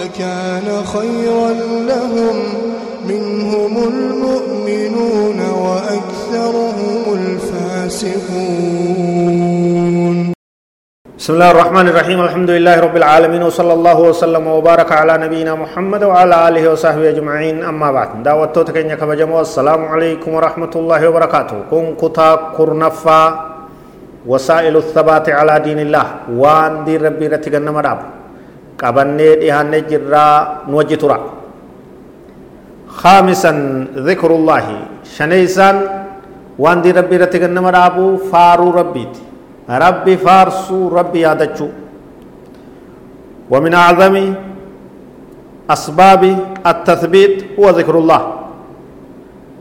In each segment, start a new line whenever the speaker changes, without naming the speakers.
لكان خيرا لهم منهم المؤمنون وأكثرهم الفاسقون.
بسم الله الرحمن الرحيم. الحمد لله رب العالمين وصلى الله وسلم وبارك على نبينا محمد وعلى آله وصحبه أجمعين. أما بعد دعوة تكين كبجمو السلام عليكم ورحمة الله وبركاته. كن كتا كرنفا وسائل الثبات على دين الله. وان دي ربي رتقن مراب قبني ديهان جرا نوجي ترى خامسا ذكر الله شنيسا وان دي ربي رتقن مراب فارو ربيتي ربي فارسو ربي يادچو ومن أعظم أسباب التثبيت هو ذكر الله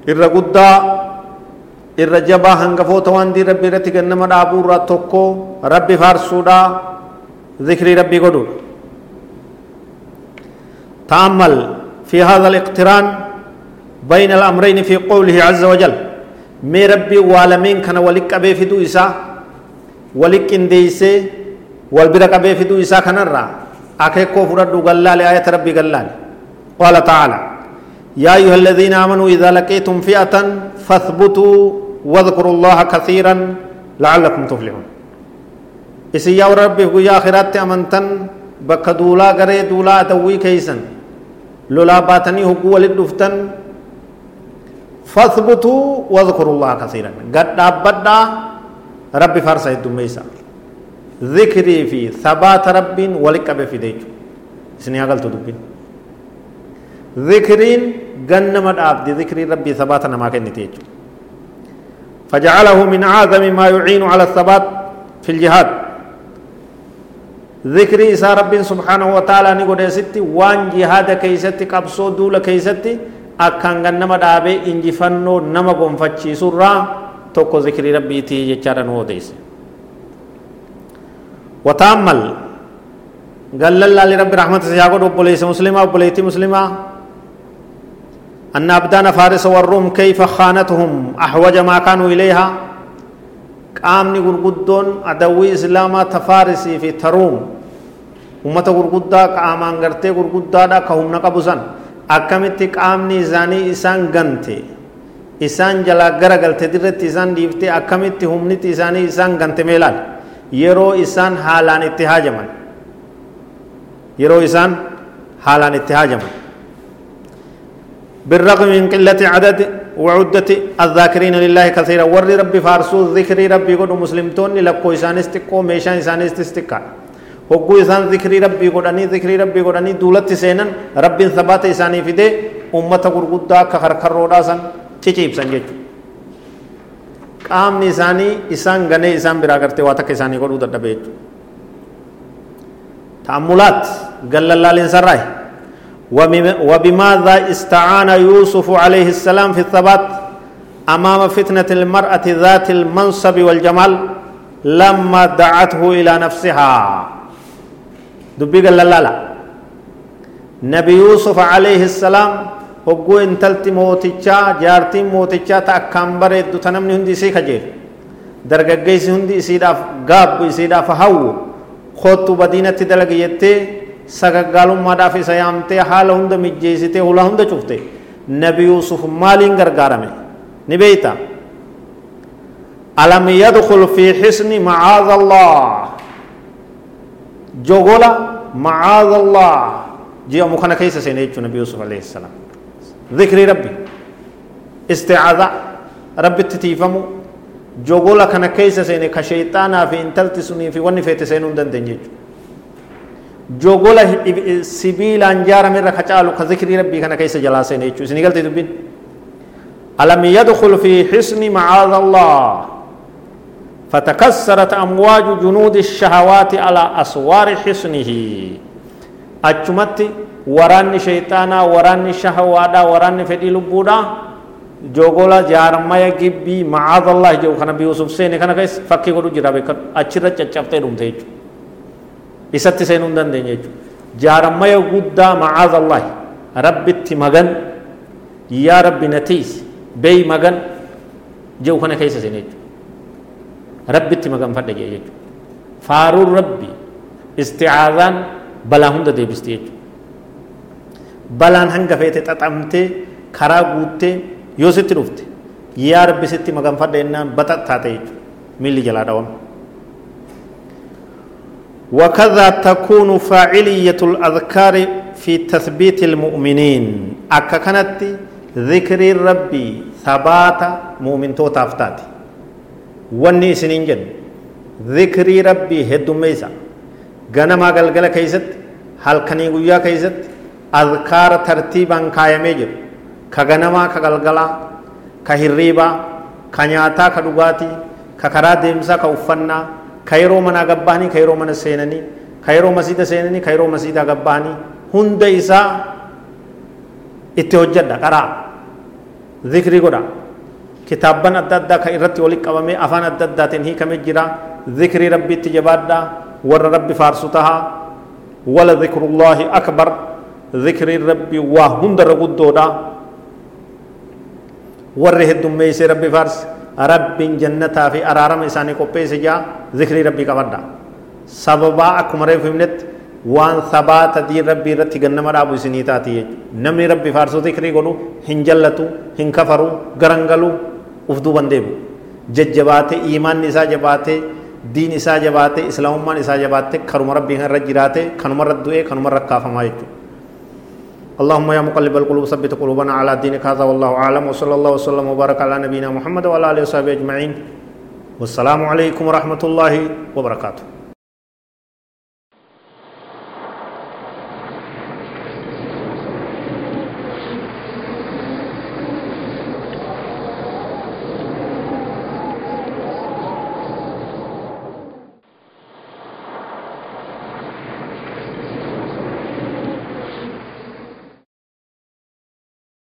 الرقودة الرجبا هنگفوت وان دي ربي رتي گنما دابو را توكو ربي فارسو دا ذكر ربي قدول تأمل في هذا الاقتران بين الأمرين في قوله عز وجل مي ربي والمين كان ولك أبي فدو إساه wali qindeeysee wal bira qabee fiduu isaa kanarraa akeekoo fudhadhu gallaale ayata rabbii gallaale qaala tacaala يا أيها الذين آمنوا إذا لقيتم فئة فاثبتوا واذكروا الله كثيرا لعلكم تفلحون. إسي يا ربي يا آخرات أمنتن بك دولا غري دولا أتوي كيسن. لولا باتني هقو ولد دفتن فاثبتوا واذكروا الله كثيرا قد أبدا ربي فارسا الدميسا ذكري في ثبات رب ولك في ديجو اسني أقلت دبين ذكرين جنم العبد ذكر ربي ثباتنا ما كان فجعله من أعظم ما يعين على الثبات في الجهاد ذكري إسا رب سبحانه وتعالى نقول ستي وان جهاد كيستي قبصو دول كيستي أكان جنم العبد إنجي فنو نما قنفتشي سرّا tokko zikrii rabbiitii jechaadha nu odeesse وتأمل قال الله لرب رحمة سياقود وبوليس مسلمة وبوليتي مسلمة أن أبدان فارس والروم كيف خانتهم؟ أحوج ما كانوا إليها. قامني غرغدون أدوي إسلاما تفارسي في تروم ummata gurguddaa qaamaan gartee gurguddaadha ka humna qabu san akkamitti qaamni isaanii isaan gante isaan jalaa gara galte dirratti isaan dhiiftee akkamitti humniti isaanii isaan gante meelaal yeroo isaan haalaan itti haajaman yeroo isaan haalaan itti haajaman بالرغم من قلة عدد وعدة الذاكرين لله كثيرا. ور ربي فارسو ذكر ربي قد مسلمتون لكو إسان استقو ميشان إسان استقا هقو إسان ذكر ربي قد أني ذكر ربي قد أني دولت سينا ربي ثبات إساني فيدي أمة قرقودا كخرخر رودا ciciibsan jechuudha qaamni isaanii isaan ganee isaan biraa gartee waa takka isaanii godhuu dadhabe jechuudha قال الله للسراي وبماذا استعان يوسف عليه السلام في الثبات أمام فتنة المرأة ذات المنصب والجمال لما دعته إلى نفسها؟ دبي لا لا نبي يوسف عليه السلام هو إن تلت موتى جا جارتي موتى جا تأكّم بره دثنم نهندي سيخ جير درجة جيس نهندي سيدا غاب سيدا فهو. خط بدينة تدلق يتّي sagaggaalummaadhaaf isa yaamtee haala hunda mijjeessitee hula hunda cufte nabi yuusuf maaliin gargaarame ni beeyta alam yadkul fi xisni macaada allah jogola macaada allah ji'amu kana keessa seene jechuu nabi yuusuf alayhi salaam ذكر ربي استعاذة ربي تتيفمو جوغولا كان كيسا سيني كشيطانا في انتلت سني في وني فيت سينون دندن جيجو جوغولا سبيل انجار من ركعالو كذكر ربي كان كيسا جلا سيني يجو سني قلت دبين ألم يدخل في حسن معاذ الله فتكسرت أمواج جنود الشهوات على أسوار حسنه أجمت waraanni shayxaanaa waraanni shahawaadhaa waraanni fedhii lubbuudhaa jogola jaarmaya gibbii macaadallah jedhu kana nabi yusuf seene kana keessa fakkii godhu jira beekan achirra caccabtee dhumte jechuudha isatti seenuu hin dandeenye jechuudha jaarmaya guddaa macaadallah rabbitti magan yaa rabbi natiis beey magan jedhu kana keessa seene jechuudha rabbitti maganfadhe jee jechuudha faaruun rabbi isticaadaan balaa hunda deebiste jechuudha balaan hanga feete xaxamtee karaa guuttee yoo sitti dhufte yaa rabbi sitti maganfadha jennaan baxattaate jechuudha miilli jalaa dhawame وكذا تكون فاعلية الأذكار في تثبيت المؤمنين أكا كانت ذكر ربي ثبات مؤمن تو تافتات واني سنين جن ذكر ربي هدو ميسا غنما غلغل كيست هل كني قويا كيست أذكار ترتيبا كايمي جر كغنما كغلغلا كهريبا كنياتا كدغاتي ككرا ديمسا كوفنا كيرو منا غباني كيرو منا سينني كيرو مسجد سينني كيرو مسجد غباني هند إسا itti hojjedha qaraa zikrii godha kitaabban adda addaa kan irratti walitti qabamee afaan adda addaatiin hiikamee jira zikrii rabbiitti jabaadha warra rabbi faarsu tahaa wala zikrullaahi akbar zikrii rabbi waa hundarra guddoodha warri heddummeeysee rabbi faarse rabbiin jannataa fi araarama isaanii qopheesse jaa zikrii rabbii qabadha sababaa akkuma reefu himnetti waan sabaata diin rabbii irratti gannama dhaabu isinii taati jechuudha namni rabbi faarsuu zikrii godhu hin jallatu hin kafaru garangalu uf duuban deebu jajjabaatee iimaanni isaa jabaatee diin isaa jabaatee islaamummaan isaa jabaatee kanuma rabbii irra jiraatee kanuma irra du'ee kanuma irra kaafamaa jechuudha. اللهم يا مقلب القلوب ثبت قلوبنا على دينك هذا والله أعلم وصلى الله وسلم وبارك على نبينا محمد وعلى آله وصحبه أجمعين. والسلام عليكم ورحمة الله وبركاته.